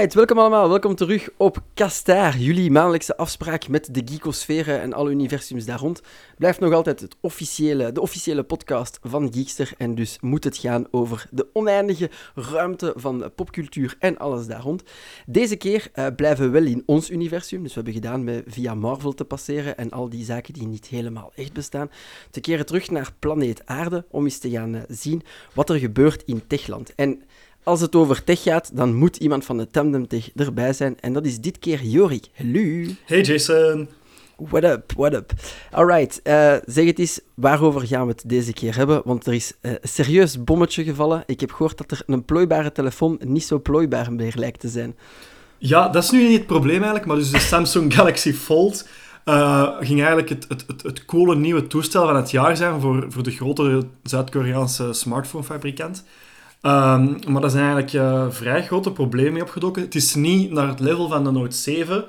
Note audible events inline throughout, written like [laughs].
Alright, welkom allemaal. Welkom terug op Kastaar, jullie maandelijkse afspraak met de geekosfere en alle universums daar rond. Blijft nog altijd het officiële, de officiële podcast van Geekster en dus moet het gaan over de oneindige ruimte van popcultuur en alles daar rond. Deze keer uh, blijven we wel in ons universum, dus we hebben gedaan met via Marvel te passeren en al die zaken die niet helemaal echt bestaan, te keren terug naar planeet Aarde om eens te gaan uh, zien wat er gebeurt in Techland. En als het over tech gaat, dan moet iemand van de Tandem Tech erbij zijn. En dat is dit keer Jorik. Hallo. Hey Jason. What up, what up. Alright, uh, zeg het eens, waarover gaan we het deze keer hebben? Want er is uh, een serieus bommetje gevallen. Ik heb gehoord dat er een plooibare telefoon niet zo plooibaar meer lijkt te zijn. Ja, dat is nu niet het probleem eigenlijk, maar dus de Samsung [laughs] Galaxy Fold uh, ging eigenlijk het, het, het, het coole nieuwe toestel van het jaar zijn voor, voor de grotere Zuid-Koreaanse smartphonefabrikant. Um, maar daar zijn eigenlijk uh, vrij grote problemen mee opgedoken. Het is niet naar het level van de Note 7,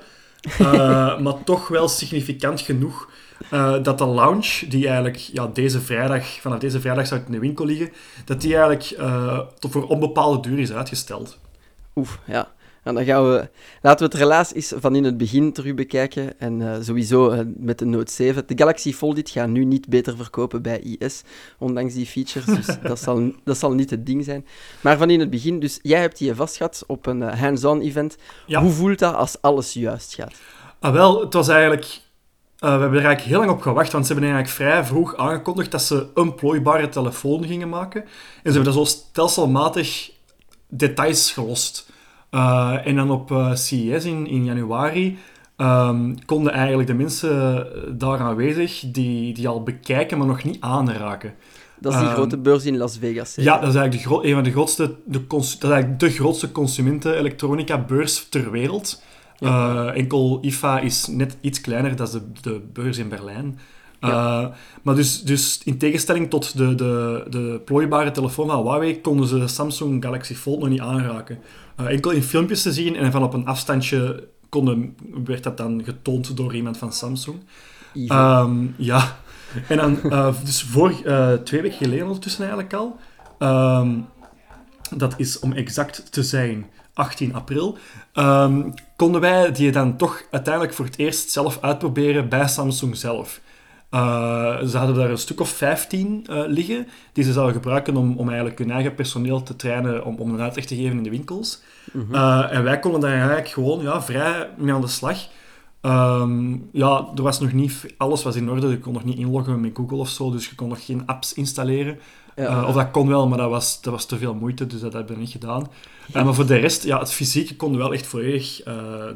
uh, maar toch wel significant genoeg uh, dat de launch, die eigenlijk ja, deze vrijdag, vanaf deze vrijdag zou in de winkel liggen, dat die eigenlijk tot voor onbepaalde duur is uitgesteld. Oef, ja. En dan gaan we... Laten we het relaas eens van in het begin terug bekijken. En uh, sowieso uh, met de Note 7. De Galaxy Fold gaat nu niet beter verkopen bij IS, ondanks die features. Dus [laughs] dat, zal, dat zal niet het ding zijn. Maar van in het begin, dus jij hebt die vastgehad op een uh, hands-on event. Ja. Hoe voelt dat als alles juist gaat? Ah, wel, het was eigenlijk... we hebben er eigenlijk heel lang op gewacht, want ze hebben eigenlijk vrij vroeg aangekondigd dat ze een plooibare telefoon gingen maken. En ze hebben dat zo stelselmatig details gelost. Uh, en dan op uh, CES in, in januari um, konden eigenlijk de mensen daar aanwezig die, die al bekijken, maar nog niet aanraken. Dat is die um, grote beurs in Las Vegas. Hè? Ja, dat is eigenlijk de een van de grootste, de dat is eigenlijk de grootste consumenten-elektronica-beurs ter wereld. Ja. Uh, enkel IFA is net iets kleiner, dat is de, de beurs in Berlijn. Ja. Uh, maar dus, dus in tegenstelling tot de, de, de plooibare telefoon van Huawei konden ze de Samsung Galaxy Fold nog niet aanraken. Uh, enkel in filmpjes te zien en van op een afstandje konden, werd dat dan getoond door iemand van Samsung. Um, ja, en dan, uh, [laughs] dus voor twee weken geleden ondertussen eigenlijk al, um, dat is om exact te zijn 18 april, um, konden wij die dan toch uiteindelijk voor het eerst zelf uitproberen bij Samsung zelf. Uh, ze hadden daar een stuk of 15 uh, liggen, die ze zouden gebruiken om, om eigenlijk hun eigen personeel te trainen om, om een uitleg te geven in de winkels. -hmm. uh, en wij konden daar eigenlijk gewoon ja, vrij mee aan de slag. Um, ja, er was nog niet... Alles was in orde, je kon nog niet inloggen met Google of zo, dus je kon nog geen apps installeren. Ja. of dat kon wel, maar dat was, dat was te veel moeite, dus dat hebben we niet gedaan. maar voor de rest, ja, het fysieke konden we wel echt volledig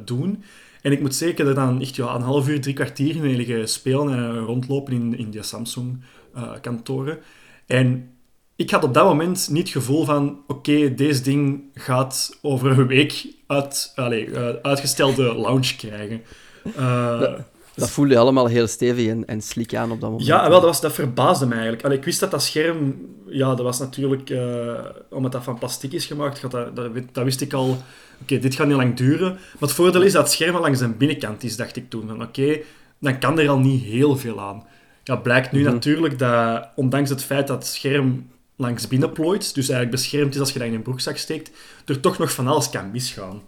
doen. En ik moet zeker er dan echt ja, een half uur, drie kwartier mee liggen spelen en rondlopen in, in die Samsung-kantoren. en ik had op dat moment niet het gevoel van, oké, deze ding gaat over een week uit, allez, uh, uitgestelde launch krijgen. Uh, dat voelde je allemaal heel stevig en, en sliek aan op dat moment. Ja, wel, dat, was, dat verbaasde me eigenlijk. Allee, ik wist dat dat scherm, ja, dat was natuurlijk, uh, omdat dat van plastic is gemaakt, dat, dat, dat wist ik al oké, dit gaat niet lang duren. Maar het voordeel is dat het scherm langs de binnenkant is, dacht ik toen. Van oké, dan kan er al niet heel veel aan. Ja, blijkt nu mm -hmm. natuurlijk dat, ondanks het feit dat het scherm langs binnen plooit, dus eigenlijk beschermd is als je dat in een broekzak steekt, er toch nog van alles kan misgaan.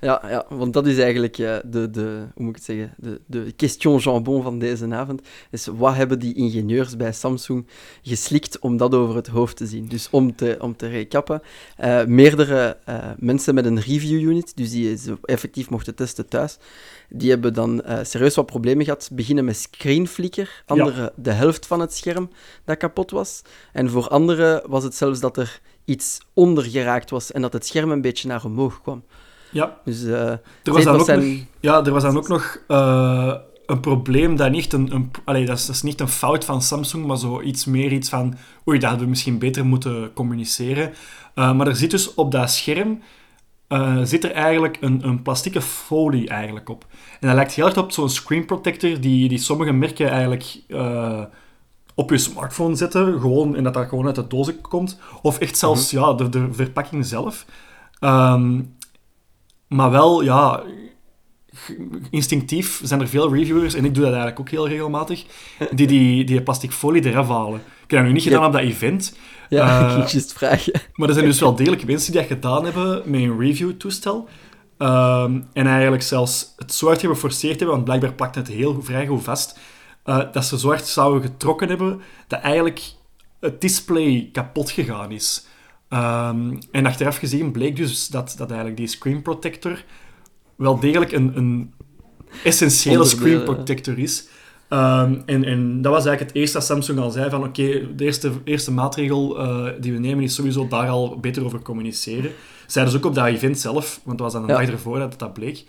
Ja, ja, want dat is eigenlijk uh, de, de, hoe moet ik het zeggen, de, de question jambon van deze avond. Is wat hebben die ingenieurs bij Samsung geslikt om dat over het hoofd te zien? Dus om te, om te recappen, uh, meerdere uh, mensen met een review unit, dus die ze effectief mochten testen thuis, die hebben dan serieus wat problemen gehad. Beginnen met screenflicker, andere ja. de helft van het scherm dat kapot was. En voor anderen was het zelfs dat er iets onder geraakt was en dat het scherm een beetje naar omhoog kwam. Ja. Dus, uh, er was dan ook nog, ja, er was dan ook nog uh, een probleem dat niet een... een allee, dat, is, dat is niet een fout van Samsung, maar zo iets meer iets van... Oei, dat hadden we misschien beter moeten communiceren. Uh, maar er zit dus op dat scherm... zit er eigenlijk een, een plastieke folie eigenlijk op. En dat lijkt heel erg op zo'n screen protector die, die sommige merken eigenlijk op je smartphone zetten, gewoon, en dat dat gewoon uit de doos komt. Of echt zelfs mm -hmm. ja, de, de verpakking zelf. Um, maar wel, ja, instinctief zijn er veel reviewers, en ik doe dat eigenlijk ook heel regelmatig, [laughs] die die, die plastic folie eraf halen. Ik heb dat nu niet gedaan ja. op dat event. Ja, uh, [laughs] ik just vragen. Maar er zijn dus wel degelijk mensen die dat gedaan hebben met een review-toestel. Ehm, en eigenlijk zelfs het zo hard hebben geforceerd hebben, want blijkbaar plakt het heel vrij goed vast, eh, dat ze zo hard zouden getrokken hebben dat eigenlijk het display kapot gegaan is. Ehm, en achteraf gezien bleek dus dat, dat eigenlijk die screen protector wel degelijk een, een essentiële screen protector is. Ehm, en, en dat was eigenlijk het eerste dat Samsung al zei van oké, de eerste, eerste maatregel uh, die we nemen is sowieso daar al beter over communiceren. Zeiden ze ook op dat event zelf, want dat was dan een dag ervoor dat dat bleek.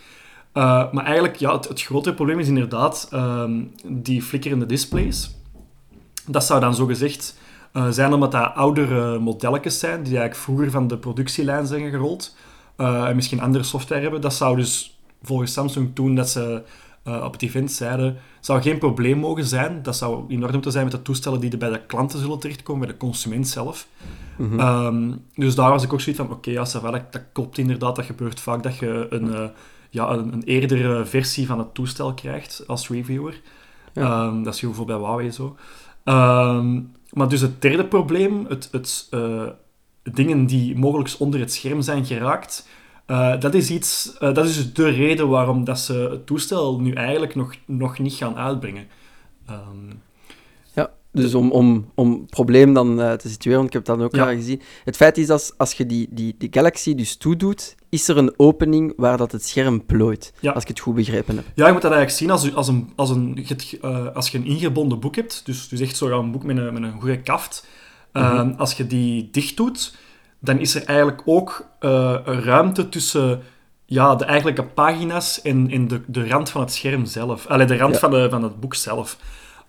Uh, maar eigenlijk, ja, het, het grotere probleem is inderdaad um, die flikkerende displays. Dat zou dan zogezegd uh, zijn omdat dat oudere modelletjes zijn, die eigenlijk vroeger van de productielijn zijn gerold. en misschien andere software hebben. Dat zou dus volgens Samsung toen dat ze uh, op het event zeiden, zou geen probleem mogen zijn. Dat zou in orde moeten zijn met de toestellen die er bij de klanten zullen terechtkomen, bij de consument zelf. Mm um, dus daar was ik ook zoiets van, oké, okay, ja, dat, dat, klopt inderdaad. Dat gebeurt vaak dat je een, uh, ja, een, een, eerdere versie van het toestel krijgt als reviewer. Ja. Um, dat is bijvoorbeeld bij Huawei zo. Um, maar dus het derde probleem, het, het uh, dingen die mogelijk onder het scherm zijn geraakt, uh, dat is iets, uh, dat is dus de reden waarom dat ze het toestel nu eigenlijk nog, nog niet gaan uitbrengen. Ja, dus om, om, om het probleem dan uh, te situeren, want ik heb dat ook ja. al gezien. Het feit is dat als je die, die, die Galaxy dus toedoet, is er een opening waar dat het scherm plooit. Ja. Als ik het goed begrepen heb. Ja, je moet dat eigenlijk zien als, als, een, als, een, als je een ingebonden boek hebt. Dus, dus echt zo een boek met een, met een goede kaft. Mm -hmm. Als je die dicht doet dan is er eigenlijk ook uh, ruimte tussen ja, de eigenlijke pagina's en, en de, de rand van het scherm zelf. Allee, de rand van, de, van het boek zelf.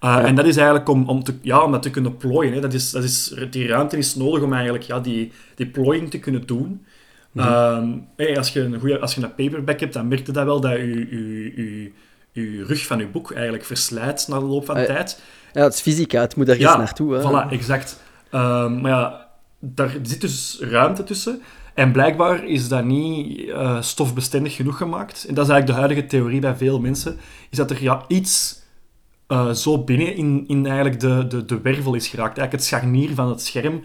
Ja. En dat is eigenlijk om, om, te, ja, om dat te kunnen plooien. Hè. Dat is, dat is, die ruimte is nodig om eigenlijk ja, die, die plooiing te kunnen doen. Mm -hmm. hey, als, je een goeie, als je een paperback hebt, dan merk je dat wel dat je, je, je, je rug van je boek eigenlijk verslijt na de loop van de uh, tijd. Ja, het is fysica, het moet ergens ja, naartoe. Hè. Voilà, exact. Ehm, maar ja, daar zit dus ruimte tussen. En blijkbaar is dat niet uh, stofbestendig genoeg gemaakt. En dat is eigenlijk de huidige theorie bij veel mensen. Is dat er ja, iets uh, zo binnen in, in eigenlijk de, de, de wervel is geraakt. Eigenlijk het scharnier van het scherm.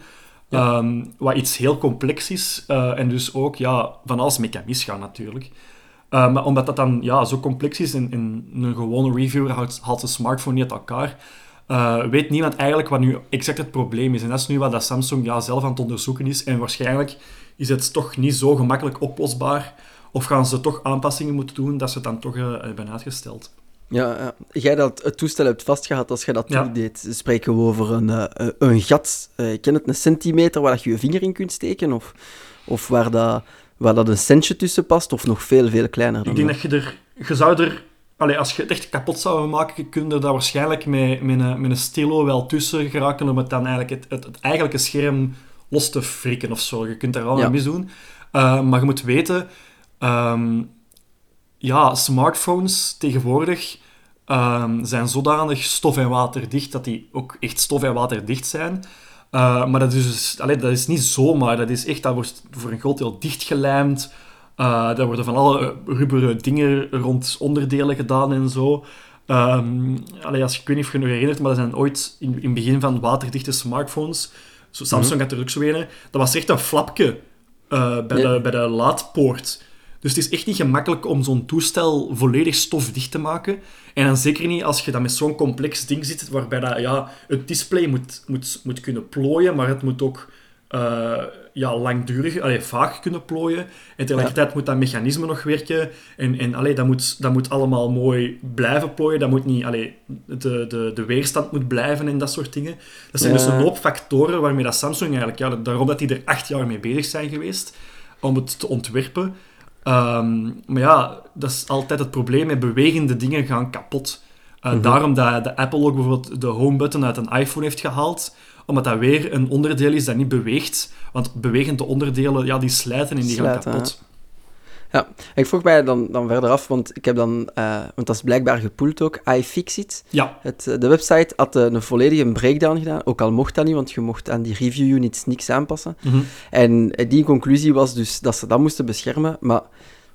Ja. Um, wat iets heel complex is. Uh, en dus ook ja, van alles mee kan misgaan natuurlijk. maar omdat dat dan ja, zo complex is en, en een gewone reviewer houdt, haalt zijn smartphone niet uit elkaar uh, weet niemand eigenlijk wat nu exact het probleem is. En dat is nu wat dat Samsung ja, zelf aan het onderzoeken is. En waarschijnlijk is het toch niet zo gemakkelijk oplosbaar. Of gaan ze toch aanpassingen moeten doen dat ze het dan toch hebben uitgesteld. Ja, jij dat het toestel hebt vastgehad als je dat ja. deed, spreken we over een, uh, een gat, ik ken het, een centimeter waar je je vinger in kunt steken? Of, of waar, dat, waar dat een centje tussen past, of nog veel, veel kleiner dan Ik denk dat, dat je er... Je zou er Allee, als je het echt kapot zou maken, kun je daar waarschijnlijk met, met, een, met een stilo wel tussen geraken om het dan eigenlijk het, het, het eigenlijke scherm los te frikken of zo. Je kunt daar wel ja. mee doen. Uh, maar je moet weten, um, ja, smartphones tegenwoordig um, zijn zodanig stof- en waterdicht dat die ook echt stof- en waterdicht zijn. Uh, maar dat is, dus, allee, dat is niet zomaar, dat is echt, dat wordt voor een groot deel dichtgelijmd. Uh, daar worden van alle rubberen dingen rond onderdelen gedaan en zo. Um, allee, als, ik weet niet of je nog herinnert, maar er zijn ooit in, in het begin van waterdichte smartphones, zo Samsung mm -hmm. had er ook zo een, dat was echt een flapje uh, bij, de, bij de laadpoort. Dus het is echt niet gemakkelijk om zo'n toestel volledig stofdicht te maken. En dan zeker niet als je dan met zo'n complex ding zit, waarbij dat, ja, het display moet, moet, moet kunnen plooien, maar het moet ook uh, ja, langdurig, allee, vaag kunnen plooien. En tegelijkertijd moet dat mechanisme nog werken. En, en allee, dat, moet, dat moet allemaal mooi blijven plooien. Dat moet niet, allee, de, de, de weerstand moet blijven en dat soort dingen. Dat zijn ja. dus een hoop factoren waarmee dat Samsung eigenlijk, ja, daarom dat die er acht jaar mee bezig zijn geweest om het te ontwerpen. Um, maar ja, dat is altijd het probleem met bewegende dingen gaan kapot. Uh, mm -hmm. Daarom dat de Apple ook bijvoorbeeld de home button uit een iPhone heeft gehaald omdat dat weer een onderdeel is dat niet beweegt. Want bewegende onderdelen, ja, die slijten en die slijten, gaan kapot. Ja. ik vroeg mij dan, dan verder af, want ik heb dan, uh, want dat is blijkbaar gepoeld ook, iFixit. Ja. Het, de website had een volledige breakdown gedaan, ook al mocht dat niet, want je mocht aan die review units niks aanpassen. Mm -hmm. En die conclusie was dus dat ze dat moesten beschermen, maar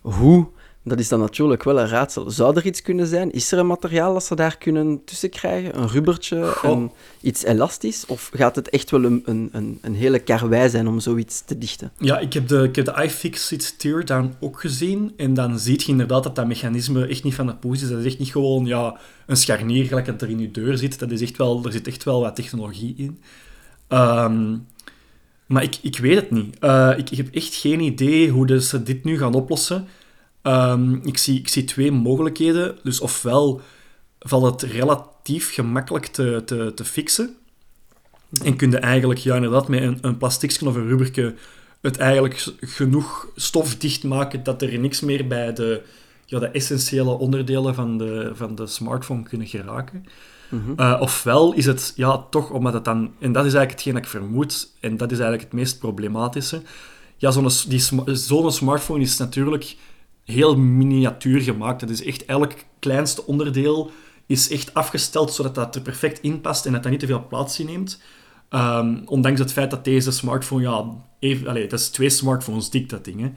hoe dat is dan natuurlijk wel een raadsel. Zou er iets kunnen zijn? Is er een materiaal dat ze daar kunnen tussen krijgen? Een rubbertje, een, iets elastisch? Of gaat het echt wel een, een, een, hele karwei zijn om zoiets te dichten? Ja, ik heb de, ik heb de iFixit teardown ook gezien. En dan zie je inderdaad dat dat mechanisme echt niet van de poes is. Dat is echt niet gewoon ja, een scharnier gelijk dat er in je deur zit. Dat is echt wel, er zit echt wel wat technologie in. Ehm, maar ik, ik weet het niet. Uh, ik, ik, heb echt geen idee hoe ze dit nu gaan oplossen. Ehm, ik, zie, ik zie twee mogelijkheden. Dus ofwel valt het relatief gemakkelijk te, te, te fixen. En kun je eigenlijk ja, inderdaad met een, een plasticje of een rubberke het eigenlijk genoeg stofdicht maken dat er niks meer bij de, ja, de essentiële onderdelen van de, van de smartphone kunnen geraken. Mm ofwel is het ja, toch omdat het dan, en dat is eigenlijk hetgeen dat ik vermoed, en dat is eigenlijk het meest problematische. Ja, zo'n zo'n smartphone is natuurlijk heel miniatuur gemaakt. Dat is echt elk kleinste onderdeel is echt afgesteld zodat dat er perfect in past en dat dat niet te veel plaats inneemt. Um, ondanks het feit dat deze smartphone, ja, even, allez, dat is twee smartphones dik, dat ding. Hè.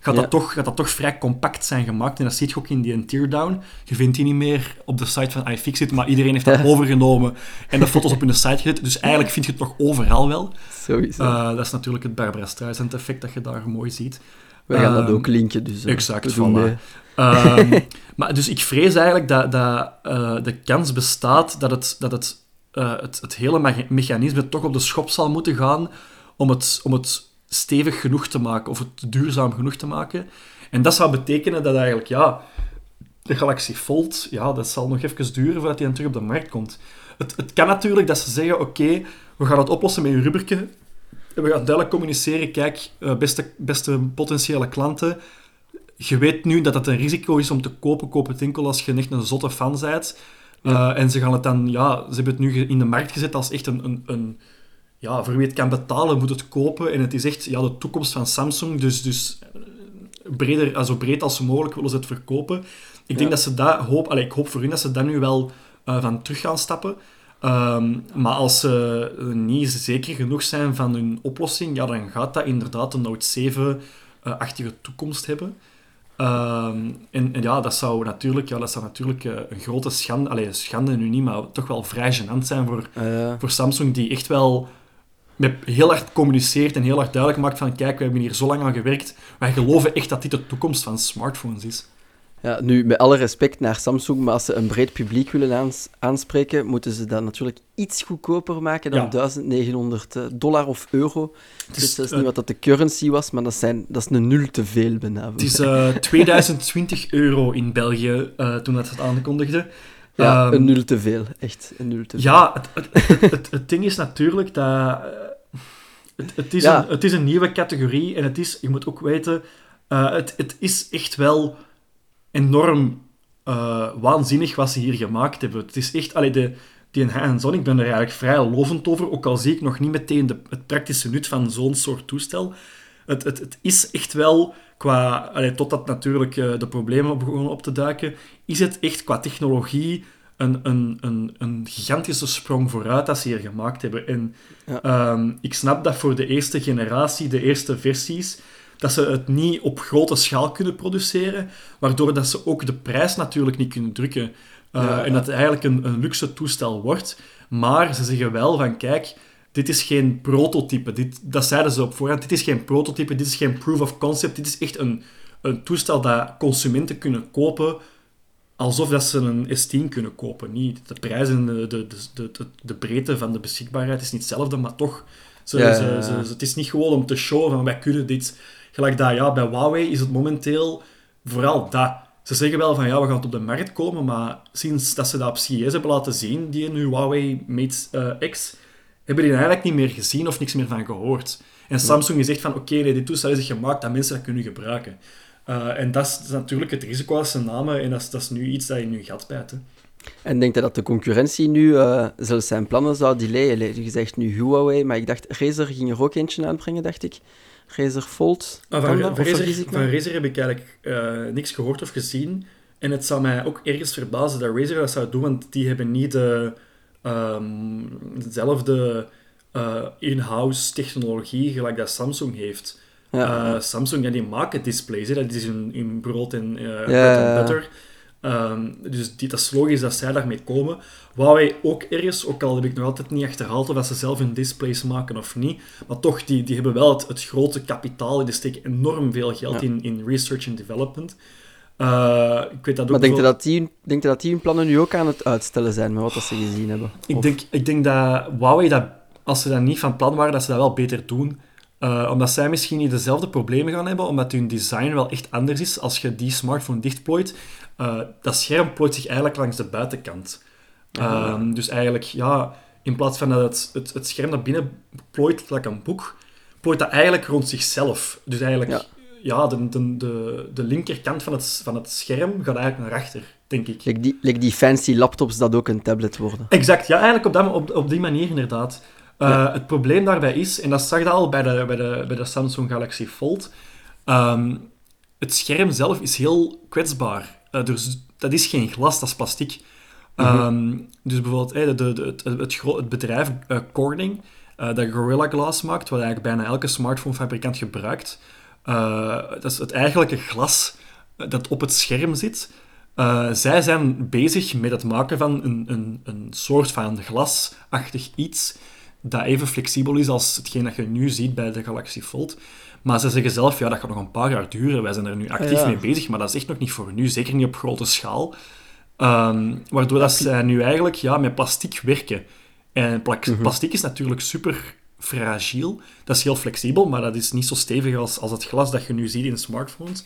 Gaat, dat toch, gaat dat toch vrij compact zijn gemaakt. En dat zie je ook in die teardown. Je vindt die niet meer op de site van iFixit, maar iedereen heeft dat [laughs] overgenomen en de foto's op hun site gezet. Dus eigenlijk vind je het toch overal wel. Sowieso. Uh, dat is natuurlijk het Barbara Streisand effect dat je daar mooi ziet. We gaan dat ehm, ook linken, dus uh, exact, voilà. um, [laughs] maar dus ik vrees eigenlijk dat, dat uh, de kans bestaat dat het, dat het, uh, het, het hele mechanisme toch op de schop zal moeten gaan om het, om het stevig genoeg te maken, of het duurzaam genoeg te maken. En dat zou betekenen dat eigenlijk, ja, de Galaxy Fold, ja, dat zal nog even duren voordat hij dan terug op de markt komt. Het, het kan natuurlijk dat ze zeggen, oké, we gaan het oplossen met een rubberke, we gaan duidelijk communiceren, kijk, eh, beste, beste potentiële klanten, je weet nu dat het een risico is om te kopen. Koop het enkel als je echt een zotte fan bent. Eh, en ze gaan het dan, ja, ze hebben het nu in de markt gezet als echt een, een, een ja, voor wie het kan betalen, moet het kopen. En het is echt ja, de toekomst van Samsung. Dus, dus eh, breder, zo breed als mogelijk willen ze het verkopen. Ik denk dat ze daar hoop, allez, ik hoop voor hun dat ze daar nu wel van terug gaan stappen. Ehm, maar als ze niet zeker genoeg zijn van hun oplossing, ja, dan gaat dat inderdaad een Note 7-achtige toekomst hebben. Ehm, en, en, ja, dat zou natuurlijk, ja, dat zou natuurlijk uh, een grote schande, alleen schande nu niet, maar toch wel vrij gênant zijn voor, uh. voor Samsung, die echt wel met heel hard communiceert en heel hard duidelijk maakt van kijk, we hebben hier zo lang aan gewerkt, wij geloven echt dat dit de toekomst van smartphones is. Ja, nu, met alle respect naar Samsung, maar als ze een breed publiek willen aanspreken, moeten ze dat natuurlijk iets goedkoper maken dan 1900 eh, dollar of euro. Dus dat is niet wat dat de currency was, maar dat, zijn, dat is een nul te veel bijna. Het is uh, 2020 euro in België uh, toen dat het aankondigde. Ja, um, een nul te veel. Echt, een nul te veel. Ja, het, het, het, het ding is natuurlijk dat... Het, is ja. een, het is een nieuwe categorie en het is, je moet ook weten, het, het is echt wel enorm uh, waanzinnig wat ze hier gemaakt hebben. Het is echt, allee, de, die hands-on, ik ben er eigenlijk vrij lovend over, ook al zie ik nog niet meteen de, het praktische nut van zo'n soort toestel. Het, het, het is echt wel, qua, allee, totdat natuurlijk uh, de problemen begonnen op te duiken, is het echt qua technologie een, een, een, een gigantische sprong vooruit dat ze hier gemaakt hebben. En ja. um, ik snap dat voor de eerste generatie, de eerste versies, dat ze het niet op grote schaal kunnen produceren, waardoor dat ze ook de prijs natuurlijk niet kunnen drukken. Uh, En dat het eigenlijk een, een luxe toestel wordt. Maar ze zeggen wel van, kijk, dit is geen prototype. Dit, dat zeiden ze op voorhand. Dit is geen prototype, dit is geen proof of concept. Dit is echt een, een toestel dat consumenten kunnen kopen alsof dat ze een S10 kunnen kopen. Niet de prijs en de, de, de, de, de breedte van de beschikbaarheid is niet hetzelfde, maar toch... Ze, ja, ja, ja. Ze, ze, het is niet gewoon om te showen van wij kunnen dit Gelijk dat, ja, bij Huawei is het momenteel vooral dat. Ze zeggen wel van ja, we gaan het op de markt komen, maar sinds dat ze dat op CES hebben laten zien, die nu Huawei Mate uh, X, hebben die eigenlijk niet meer gezien of niks meer van gehoord. En Samsung zegt van oké, nee, dit toestel is gemaakt dat mensen dat kunnen gebruiken. Uh, en dat is, natuurlijk het risico als ze namen en dat is, dat is nu iets dat je nu gat bijt. En denkt je dat de concurrentie nu uh, zelfs zijn plannen zou delayen? Je zegt nu Huawei, maar ik dacht Razer ging er ook eentje aanbrengen, dacht ik. Razer Fold. Ah, van, van, Razer, van Razer heb ik eigenlijk uh, niks gehoord of gezien. En het zou mij ook ergens verbazen dat Razer dat zou doen, want die hebben niet de, um, dezelfde uh, in-house technologie gelijk dat Samsung heeft. Ja. Eh, Samsung, ja, die maken displays, hè. dat is in, in brood en eh ja, ja. and butter. Ehm, dus die, dat is logisch dat zij daarmee komen. Huawei ook ergens, ook al heb ik nog altijd niet achterhaald of dat ze zelf hun displays maken of niet. Maar toch, die, die hebben wel het, het grote kapitaal. Die steken enorm veel geld Ja. in, in research en development. Eh, ik weet dat ook Maar denk je dat, die, denk je dat die hun plannen nu ook aan het uitstellen zijn met wat dat ze gezien hebben? Ik denk, ik denk dat Huawei, dat, als ze dat niet van plan waren, dat ze dat wel beter doen. Eh, omdat zij misschien niet dezelfde problemen gaan hebben, omdat hun design wel echt anders is als je die smartphone dichtplooit. Eh, dat scherm plooit zich eigenlijk langs de buitenkant. Ah. Ehm, dus eigenlijk, ja, in plaats van dat het, het, het scherm naar binnen plooit, like een boek, plooit dat eigenlijk rond zichzelf. Dus eigenlijk, Ja. ja, de, de, de, de linkerkant van het, van het scherm gaat eigenlijk naar achter, denk ik. Like die, like die fancy laptops dat ook een tablet worden. Exact, ja, eigenlijk op, dat, op, op die manier inderdaad. Uh, Ja. Het probleem daarbij is, en dat zag je al bij de, bij de, bij de Samsung Galaxy Fold, ehm, het scherm zelf is heel kwetsbaar. Uh, dus dat is geen glas, dat is plastic. Ehm, dus bijvoorbeeld eh, de, de, de- het, het, bedrijf eh, Corning, eh, dat Gorilla Glass maakt, wat eigenlijk bijna elke smartphonefabrikant gebruikt, eh, dat is het eigenlijke glas eh, dat op het scherm zit. Eh, zij zijn bezig met het maken van een, een, een soort van glasachtig iets dat even flexibel is als hetgeen dat je nu ziet bij de Galaxy Fold. Maar ze zeggen zelf, ja, dat gaat nog een paar jaar duren. Wij zijn er nu actief Ja. mee bezig, maar dat is echt nog niet voor nu. Zeker niet op grote schaal. Ehm, waardoor dat zij nu eigenlijk ja, met plastic werken. En pla- Mhm. plastic is natuurlijk super fragiel. Dat is heel flexibel, maar dat is niet zo stevig als, als het glas dat je nu ziet in smartphones.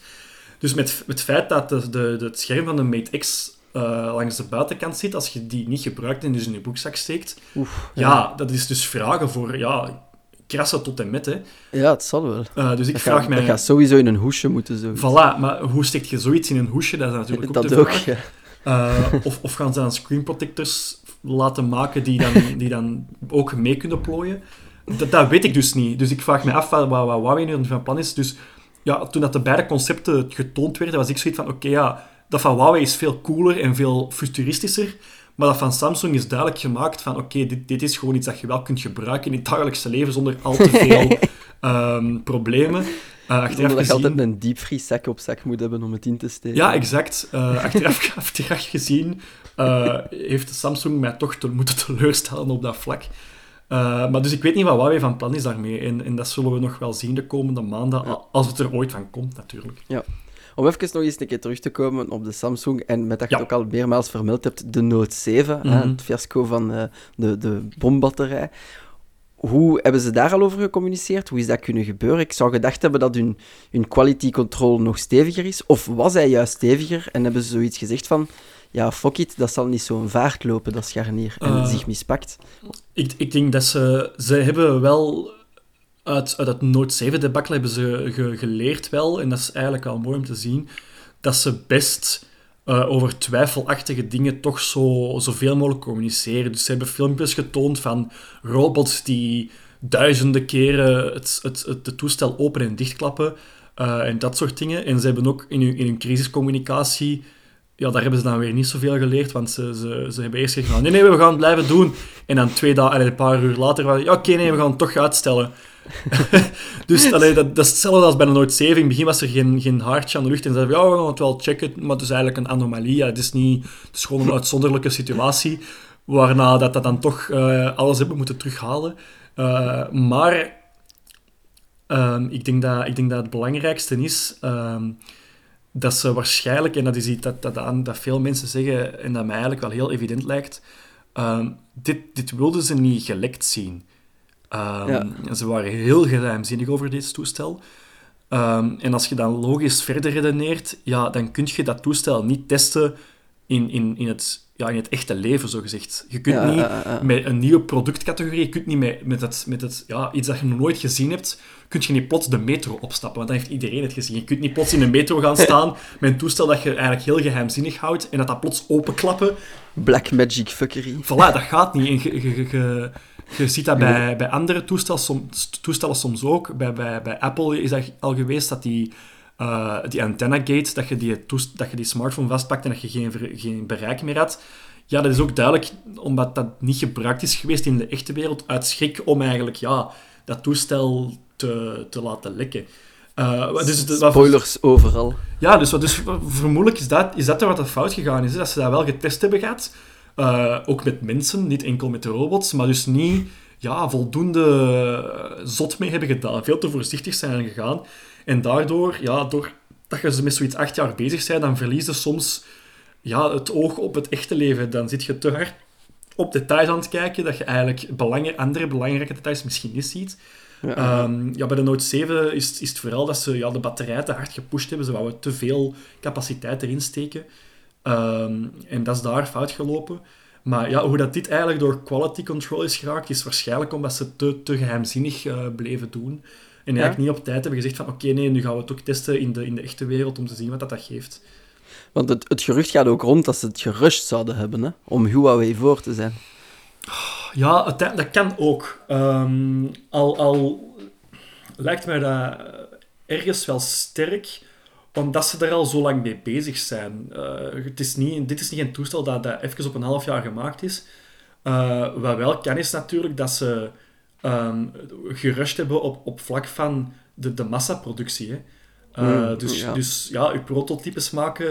Dus met het feit dat de, de, het scherm van de Mate X eh, langs de buitenkant zit, als je die niet gebruikt en dus in je broekzak steekt, Oef, ja, dat is dus vragen voor ja, krassen tot en met. Hè. Ja, het zal wel. Eh, dus ik Dat vraag gaat, mij... dat gaat sowieso in een hoesje moeten. Zo. Voilà, maar hoe steekt je zoiets in een hoesje? Dat is natuurlijk ook dat ook, ja. Eh, of, of gaan ze dan screen protectors laten maken die dan, die dan ook mee kunnen plooien? Dat, dat weet ik dus niet. Dus ik vraag me af wat, wat, wat Huawei nu van plan is. Dus ja, toen dat de beide concepten getoond werden, was ik zoiets van, oké, ja, dat van Huawei is veel cooler en veel futuristischer. Maar dat van Samsung is duidelijk gemaakt van, oké, dit, dit is gewoon iets dat je wel kunt gebruiken in het dagelijkse leven zonder al te veel [laughs] ehm, problemen. Eh achteraf dat je gezien... altijd een diepvrieszak op zak moet hebben om het in te steken. Ja, exact. Eh, achteraf, [laughs] achteraf gezien eh, heeft Samsung mij toch te, moeten teleurstellen op dat vlak. Maar dus ik weet niet wat Huawei van plan is daarmee. En, en dat zullen we nog wel zien de komende maanden, Ja. als het er ooit van komt natuurlijk. Om even nog eens een keer terug te komen op de Samsung, en met dat je Ja. het ook al meermaals vermeld hebt, de Note 7, hè, Mhm. het fiasco van eh, de, de bombatterij. Hoe hebben ze daar al over gecommuniceerd? Hoe is dat kunnen gebeuren? Ik zou gedacht hebben dat hun, hun quality control nog steviger is. Of was hij juist steviger en hebben ze zoiets gezegd van... Ja, fuck it, dat zal niet zo'n vaart lopen, dat scharnier. En Eh. zich mispakt. Ik, ik denk dat ze... Ze hebben wel... Uit, uit het Note 7 debacle hebben ze ge- geleerd wel, en dat is eigenlijk wel mooi om te zien, dat ze best eh, over twijfelachtige dingen toch zo, zoveel mogelijk communiceren. Dus ze hebben filmpjes getoond van robots die duizenden keren het, het, het, toestel open en dichtklappen eh, en dat soort dingen. En ze hebben ook in hun, in hun crisiscommunicatie ja, daar hebben ze dan weer niet zoveel geleerd, want ze, ze, ze hebben eerst gezegd nee, nee, we gaan het blijven doen. En dan twee dagen, allee, een paar uur later, ja, oké, nee, we gaan het toch uitstellen. [laughs] dus allee, dat, dat is hetzelfde als bij de Note 7. In het begin was er geen, geen haartje aan de lucht en ze zeiden, ja, we gaan het wel checken, maar het is eigenlijk een anomalie. Het, is niet, het is gewoon een uitzonderlijke situatie, waarna dat, dat dan toch eh, alles hebben moeten terughalen. Eh, maar ehm, ik, denk dat, ik denk dat het belangrijkste is... ehm, dat ze waarschijnlijk, en dat is iets dat, dat, aan- dat veel mensen zeggen en dat mij eigenlijk wel heel evident lijkt, ehm, dit, dit wilden ze niet gelekt zien. Ehm, Ja. Ze waren heel geheimzinnig over dit toestel. Ehm, en als je dan logisch verder redeneert, ja, dan kun je dat toestel niet testen in, in, in, het, ja, in het echte leven, zogezegd. Je kunt Ja, niet ja, met een nieuwe productcategorie, je kunt niet met, met, het, met het, ja, iets dat je nog nooit gezien hebt, kun je niet plots de metro opstappen, want dan heeft iedereen het gezien. Je kunt niet plots in een metro gaan [laughs] staan met een toestel dat je eigenlijk heel geheimzinnig houdt en dat dat plots openklappen. Black magic fuckery. Voilà, dat gaat niet. En je, je, je, je, ziet dat bij, bij andere toestellen soms, toestellen soms ook. Bij, bij, bij Apple is dat al geweest dat die, eh, die antenna gate, dat je die, toest- dat je die smartphone vastpakt en dat je geen, geen bereik meer had. Ja, dat is ook duidelijk omdat dat niet gebruikt is geweest in de echte wereld, uit schrik om eigenlijk ja, dat toestel te, te laten lekken. Uh, dus, wat, Spoilers overal. Ja, dus, dus vermoedelijk is dat, is dat er wat fout gegaan is. Hè? Dat ze dat wel getest hebben gehad. Uh, ook met mensen, niet enkel met de robots, maar dus niet ja, voldoende zot mee hebben gedaan. Veel te voorzichtig zijn gegaan. En daardoor, ja, door dat je met zoiets acht jaar bezig bent, dan verlies je soms ja, het oog op het echte leven. Dan zit je te hard op details aan het kijken, dat je eigenlijk belangen, andere belangrijke details misschien niet ziet. Ja, ehm, ja bij de Note 7 is, is het vooral dat ze ja, de batterij te hard gepusht hebben. Ze wouden te veel capaciteit erin steken. Ehm, en dat is daar fout gelopen. Maar ja, hoe dat dit eigenlijk door quality control is geraakt, is waarschijnlijk omdat ze te, te geheimzinnig uh, bleven doen. En eigenlijk niet op tijd hebben gezegd van oké, nee, nu gaan we het ook testen in de, in de echte wereld om te zien wat dat, dat geeft. Want het, het gerucht gaat ook rond dat ze het gerust zouden hebben, hè? om Huawei voor te zijn. Ja, dat kan ook. Um, al, al lijkt mij dat ergens wel sterk, omdat ze er al zo lang mee bezig zijn. Uh, het is niet, dit is niet een toestel dat, dat even op een half jaar gemaakt is. Uh, wat wel kan is natuurlijk dat ze um, gerust hebben op, op vlak van de, de massaproductie. Hè. Uh, mm, dus, ja. dus ja, je prototypes maken,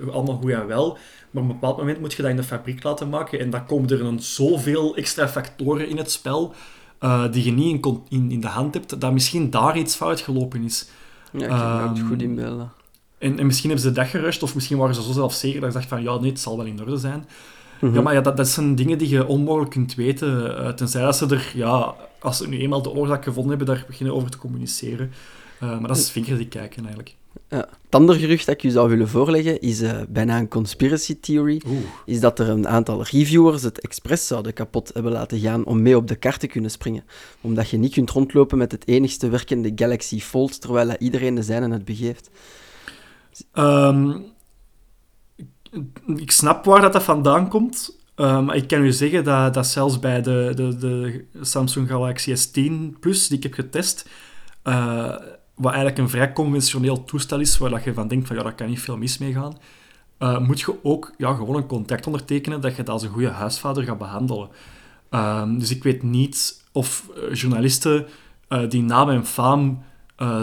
uh, allemaal goed en wel. Maar op een bepaald moment moet je dat in de fabriek laten maken. En dan komen er dan zoveel extra factoren in het spel uh, die je niet in, in, in, de hand hebt, dat misschien daar iets fout gelopen is. Ja, ik kan het goed inbeelden. En, en misschien hebben ze dat gerust, of misschien waren ze zo zelfzeker dat ze dachten van ja, nee, het zal wel in orde zijn. Mhm. Ja, maar ja, dat, dat zijn dingen die je onmogelijk kunt weten, tenzij dat ze er, ja, als ze nu eenmaal de oorzaak gevonden hebben, daar beginnen over te communiceren. Uh, maar dat is vinger die kijken eigenlijk. Ja. Het andere gerucht dat ik u zou willen voorleggen is uh, bijna een conspiracy theory. Is dat er een aantal reviewers het expres zouden kapot hebben laten gaan om mee op de kar te kunnen springen. Omdat je niet kunt rondlopen met het enigste werkende Galaxy Fold, terwijl iedereen de zijne het begeeft. Um, ik snap waar dat, dat vandaan komt. Um, maar ik kan u zeggen dat, dat zelfs bij de, de, de Samsung Galaxy S10 Plus, die ik heb getest, uh, wat eigenlijk een vrij conventioneel toestel is, waar dat je van denkt van ja, daar kan niet veel mis mee gaan, uh, moet je ook ja, gewoon een contract ondertekenen dat je dat als een goede huisvader gaat behandelen. Uh, dus ik weet niet of eh, journalisten die naam en faam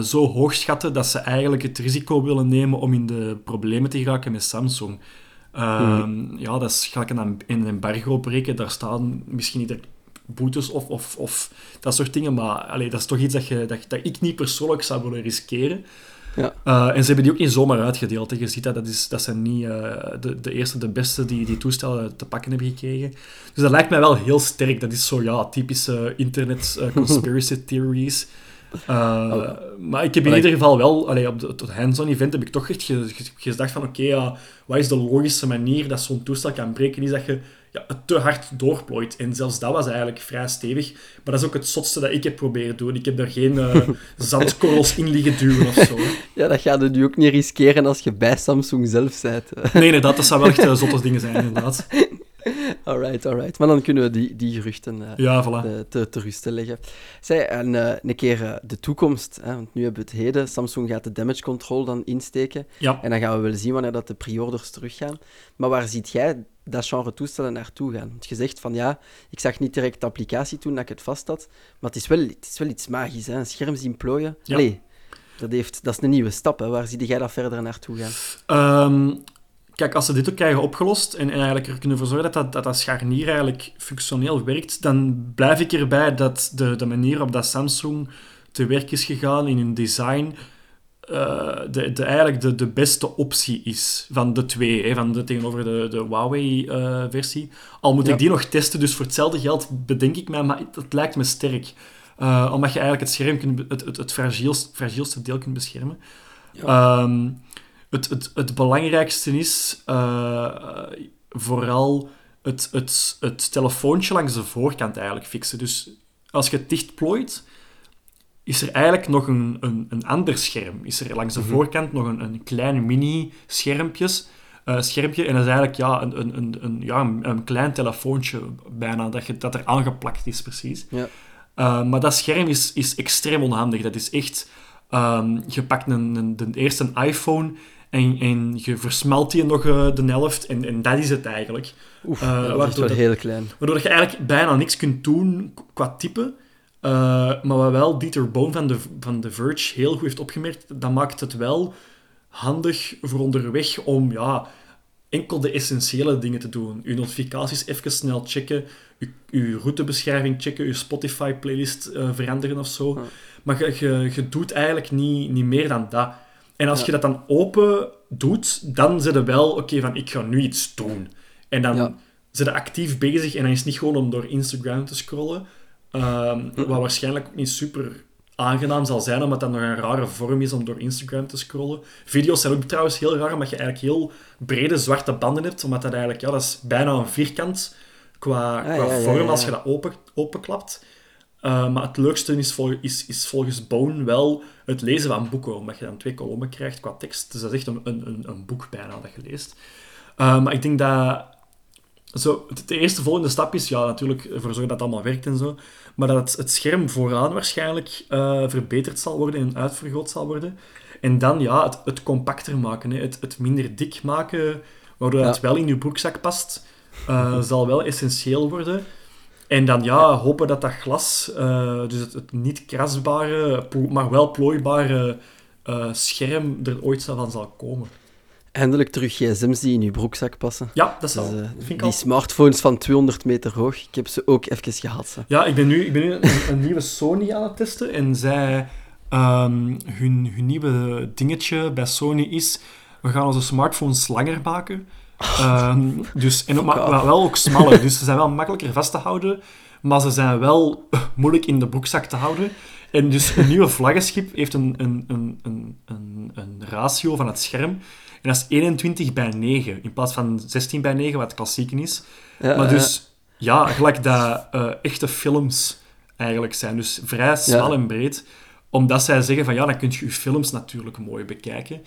zo hoog schatten dat ze eigenlijk het risico willen nemen om in de problemen te geraken met Samsung. Mm. Ja, dat is gelijk een, een embargo breken. Daar staan misschien niet boetes of, of, of dat soort dingen. Maar allee, dat is toch iets dat, je, dat, dat ik niet persoonlijk zou willen riskeren. Ja. Uh, en ze hebben die ook niet zomaar uitgedeeld. Hè. Je ziet dat, dat, is, dat zijn niet uh, de, de eerste, de beste die die toestellen te pakken hebben gekregen. Dus dat lijkt mij wel heel sterk. Dat is zo, ja, typische internet uh, conspiracy [laughs] theories. Oh. Maar ik heb in ieder geval wel, allee, op het hands-on event heb ik toch echt gedacht van, oké, ja, wat is de logische manier dat zo'n toestel kan breken? Is dat je ja, het te hard doorplooit. En zelfs dat was eigenlijk vrij stevig. Maar dat is ook het zotste dat ik heb proberen doen. Ik heb daar geen uh, [laughs] zandkorrels in liggen duwen of zo. Ja, dat gaat je nu ook niet riskeren als je bij Samsung zelf bent. Nee, nee, dat, zou wel echt uh, zotte dingen zijn, inderdaad. [laughs] Alright, alright. Maar dan kunnen we die, die geruchten uh, ja, voilà. te, te rusten leggen. Zij, en uh, een keer de toekomst, hè, want nu hebben we het heden. Samsung gaat de damage control dan insteken. Ja. En dan gaan we wel zien wanneer dat de pre-orders teruggaan. Maar waar ziet jij dat genre toestellen naartoe gaan. Want je zegt van ja, ik zag niet direct de applicatie toen dat ik het vast had, maar het is wel, het is wel iets magisch, hè? een scherm zien plooien. Ja. dat, heeft, dat is een nieuwe stap. Hè? Waar zie jij dat verder naartoe gaan? Um, kijk, als ze dit ook krijgen opgelost en, en eigenlijk er kunnen voor zorgen dat dat, dat scharnier eigenlijk functioneel werkt, dan blijf ik erbij dat de, de manier waarop dat Samsung te werk is gegaan in hun design uh, de, de, eigenlijk de, de beste optie is van de twee, hè, van de, tegenover de, de Huawei-versie. Al moet ik die nog testen, dus voor hetzelfde geld bedenk ik mij, maar het, lijkt me sterk. Uh, omdat je eigenlijk het scherm kunt, het, het, het fragielste, fragielste deel kunt beschermen. Ja. Um, het, het, het belangrijkste is uh, vooral het, het, het telefoontje langs de voorkant eigenlijk fixen. Dus als je het dicht plooit, is er eigenlijk nog een, een, een ander scherm. Is er langs de mhm. voorkant nog een, een klein mini-schermpje. Uh, schermpje, en dat is eigenlijk ja, een, een, een, een, ja, een, klein telefoontje bijna, dat, je, dat er aangeplakt is precies. Ja. Uh, maar dat scherm is, is extreem onhandig. Dat is echt... Um, je pakt een, een, de eerste iPhone en, en je versmelt die nog uh, de helft en, en dat is het eigenlijk. Oef, uh, dat is wel heel klein. Waardoor je eigenlijk bijna niks kunt doen qua type. Uh, maar wat wel Dieter Boon van The, van The Verge heel goed heeft opgemerkt, dat maakt het wel handig voor onderweg om ja, enkel de essentiële dingen te doen. Uw notificaties even snel checken, uw routebeschrijving checken, uw Spotify-playlist uh, veranderen of zo. Maar je, je, je, doet eigenlijk niet, niet meer dan dat. En als je dat dan open doet, dan zit je wel, oké, van ik ga nu iets doen. En dan ja. zit je actief bezig en dan is het niet gewoon om door Instagram te scrollen. Um, wat waarschijnlijk ook niet super aangenaam zal zijn, omdat dat nog een rare vorm is om door Instagram te scrollen. Video's zijn ook trouwens heel raar, omdat je eigenlijk heel brede zwarte banden hebt, omdat dat eigenlijk, ja, dat is bijna een vierkant qua, ah, qua vorm als je dat open, openklapt. Uh, maar het leukste is, is, is, volgens Bone wel het lezen van boeken, omdat je dan twee kolommen krijgt qua tekst. Dus dat is echt een, een, een boek bijna dat je leest. Uh, maar ik denk dat zo, de eerste volgende stap is ja, natuurlijk ervoor zorgen dat het allemaal werkt en zo. Maar dat het, het scherm vooraan waarschijnlijk uh, verbeterd zal worden en uitvergroot zal worden. En dan ja, het, het compacter maken, hè. Het, het minder dik maken, waardoor ja. het wel in je broekzak past, [laughs] zal wel essentieel worden. En dan ja, hopen dat dat glas, uh, dus het, het, niet krasbare, maar wel plooibare scherm er ooit van zal komen. Eindelijk terug gsm's die in je broekzak passen. Ja, dat is dus, uh, Die smartphones van 200 meter hoog, ik heb ze ook even gehad. Ja, ik ben nu, ik ben nu een, nieuwe Sony aan het testen. En zij, um, hun, hun nieuwe dingetje bij Sony is, we gaan onze smartphones langer maken. Um, dus, en ook, maar, wel ook smaller. Dus ze zijn wel makkelijker vast te houden, maar ze zijn wel [laughs] moeilijk in de broekzak te houden. En dus een nieuwe vlaggenschip heeft een, een, een, een, een, een ratio van het scherm en dat is 21 bij 9, in plaats van 16 bij 9, wat klassiek is. Ja, maar dus, ja, gelijk dat uh, echte films eigenlijk zijn. Dus vrij smal en breed. Omdat zij zeggen van, ja, dan kun je je films natuurlijk mooi bekijken.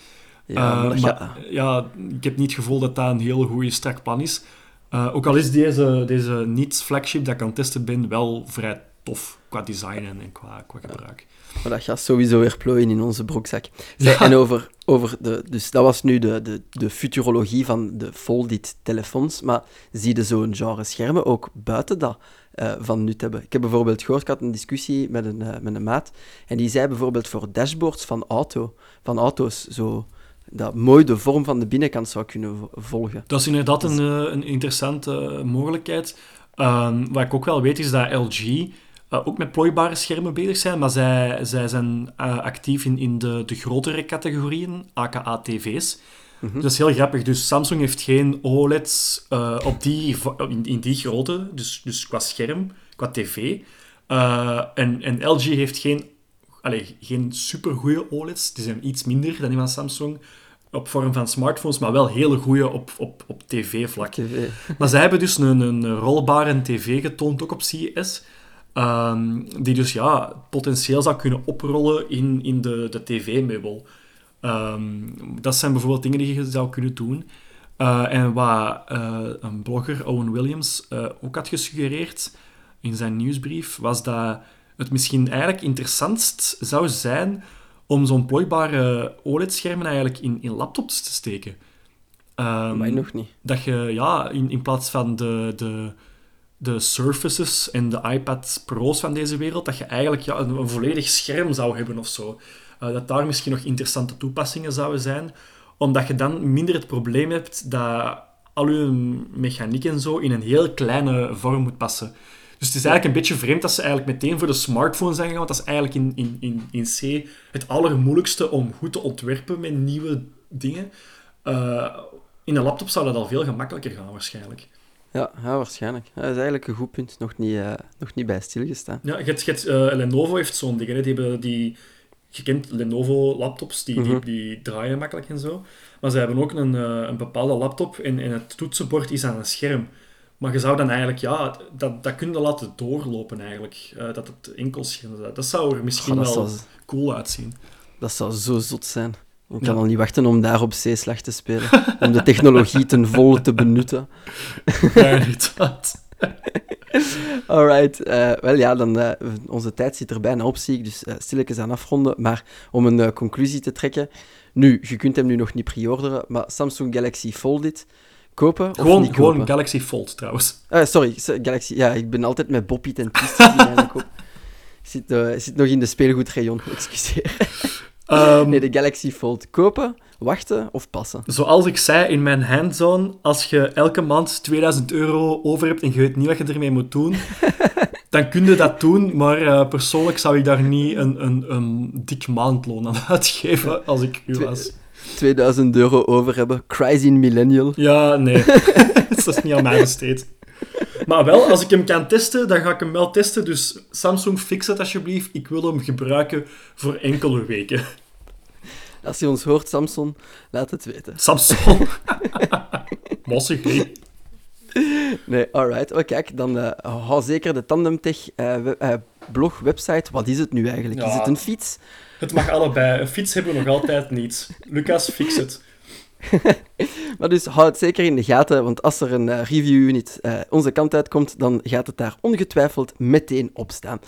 Ja, uh, maar ja. ik heb niet het gevoel dat dat een heel goede strak plan is. Uh, ook al is deze, deze niet-flagship dat ik aan het testen ben wel vrij tof qua design en, qua, qua gebruik. Maar dat gaat sowieso weer plooien in onze broekzak. En over, over de... Dus dat was nu de, de, de futurologie van de folded telefoons. Maar zie je zo'n genre schermen ook buiten dat uh, van nut hebben? Ik heb bijvoorbeeld gehoord, ik had een discussie met een, uh, met een maat. En die zei bijvoorbeeld voor dashboards van, auto, van auto's zo dat mooi de vorm van de binnenkant zou kunnen volgen. Dat is inderdaad een, uh, een interessante mogelijkheid. Ehm, wat ik ook wel weet is dat LG uh, ook met plooibare schermen bezig zijn, maar zij, zij zijn uh, actief in, in de, de grotere categorieën, aka tv's. Mm -hmm. Dat is heel grappig. Dus Samsung heeft geen OLED's uh, op die, in, in, die grootte, dus, dus qua scherm, qua tv. en, en LG heeft geen, allez, geen supergoeie OLED's, die zijn iets minder dan die van Samsung op vorm van smartphones, maar wel hele goede op, op, op tv-vlak. TV. [laughs] Maar zij hebben dus een, een rolbare tv getoond, ook op CES. Ehm, die dus ja, potentieel zou kunnen oprollen in, in de, de tv-meubel. Ehm, dat zijn bijvoorbeeld dingen die je zou kunnen doen. Uh, en wat uh, een blogger, Owen Williams, uh, ook had gesuggereerd in zijn nieuwsbrief, was dat het misschien eigenlijk interessantst zou zijn om zo'n plooibare OLED-schermen eigenlijk in, in laptops te steken. Um, maar nog niet. Dat je, ja, in, in plaats van de, de de Surfaces en de iPad Pro's van deze wereld, dat je eigenlijk ja, een, volledig scherm zou hebben of zo. Uh, dat daar misschien nog interessante toepassingen zouden zijn, omdat je dan minder het probleem hebt dat al je mechaniek en zo in een heel kleine vorm moet passen. Dus het is eigenlijk een beetje vreemd dat ze eigenlijk meteen voor de smartphone zijn gegaan, want dat is eigenlijk in, in, in, in C het allermoeilijkste om goed te ontwerpen met nieuwe dingen. Uh, in een laptop zou dat al veel gemakkelijker gaan, waarschijnlijk. Ja, ja waarschijnlijk. dat is eigenlijk een goed punt. Nog niet, uh, nog niet bij stilgestaan. Ja, je hebt, uh, Lenovo heeft zo'n ding. Hè. Die hebben die... Je kent Lenovo-laptops, die, die, mhm. die, draaien makkelijk en zo. Maar ze hebben ook een, uh, een bepaalde laptop en, en het toetsenbord is aan een scherm. Maar je zou dan eigenlijk, ja, dat, dat kun je laten doorlopen eigenlijk. dat het enkel Dat zou er misschien wel cool uitzien. Dat zou zo zot zijn. Ik kan al niet wachten om daar op C-slag te spelen. om de technologie ten volle te benutten. ja, inderdaad. [laughs] Alright. Uh, wel ja, dan, uh, onze tijd zit er bijna op, zie ik. Dus uh, stilletjes aan afronden. Maar om een conclusie te trekken. Nu, je kunt hem nu nog niet pre-orderen, maar Samsung Galaxy Folded kopen of gewoon, niet gewoon kopen? Galaxy Fold, trouwens. sorry, Galaxy. Ja, ik ben altijd met Boppie en Twist. [laughs] Zit, eh, zit nog in de speelgoedrayon, [laughs] excuseer. Ehm, Nee, de Galaxy Fold. Kopen, wachten of passen? Zoals ik zei in mijn handzone, als je elke maand 2000 euro over hebt en je weet niet wat je ermee moet doen, [laughs] dan kun je dat doen, maar eh, persoonlijk zou ik daar niet een, een, een dik maandloon aan uitgeven als ik u was. 2000 euro over hebben. Crazy millennial. Ja, nee. [laughs] dat is niet aan mij besteed. Maar wel, als ik hem kan testen, dan ga ik hem wel testen. Dus Samsung, fix het alsjeblieft. Ik wil hem gebruiken voor enkele weken. Als je ons hoort, Samson, laat het weten. Samsung. [laughs] Mossig, hè? Nee, alright. Oh, kijk, dan eh hou zeker de Tandemtech we- eh, blog, website. Wat is het nu eigenlijk? Is het een fiets? Het mag allebei. Een fiets hebben we nog altijd niet. Lucas, fix het. [laughs] Maar dus hou het zeker in de gaten, want als er een eh, review-unit eh, onze kant uitkomt, dan gaat het daar ongetwijfeld meteen op staan.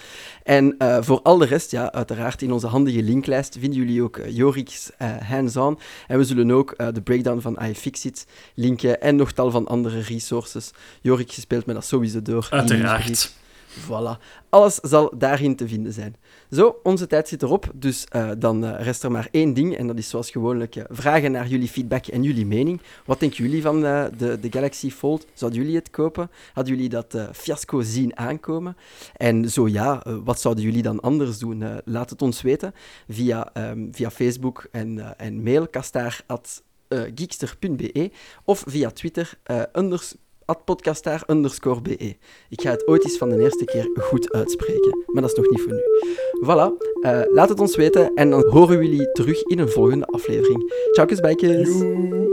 En eh, voor al de rest, ja, uiteraard in onze handige linklijst vinden jullie ook eh, Jorik's hands-on. En we zullen ook eh, de breakdown van iFixit linken en nog tal van andere resources. Jorik, je speelt me dat sowieso door. Uiteraard. Voilà. Alles zal daarin te vinden zijn. Zo, onze tijd zit erop, dus eh, dan eh, rest er maar één ding. En dat is zoals gewoonlijk eh, vragen naar jullie feedback en jullie mening. Wat denken jullie van de, de Galaxy Fold? Zouden jullie het kopen? Hadden jullie dat fiasco zien aankomen? En zo ja, wat zouden jullie dan anders doen? Laat het ons weten via, ehm, via Facebook en, en mail kastaar.geekster.be of via Twitter at podcastaar underscore be. Ik ga het ooit eens van de eerste keer goed uitspreken, maar dat is nog niet voor nu. Voilà, eh, laat het ons weten en dan horen jullie terug in een volgende aflevering. Ciao, kusbijkes! Joe.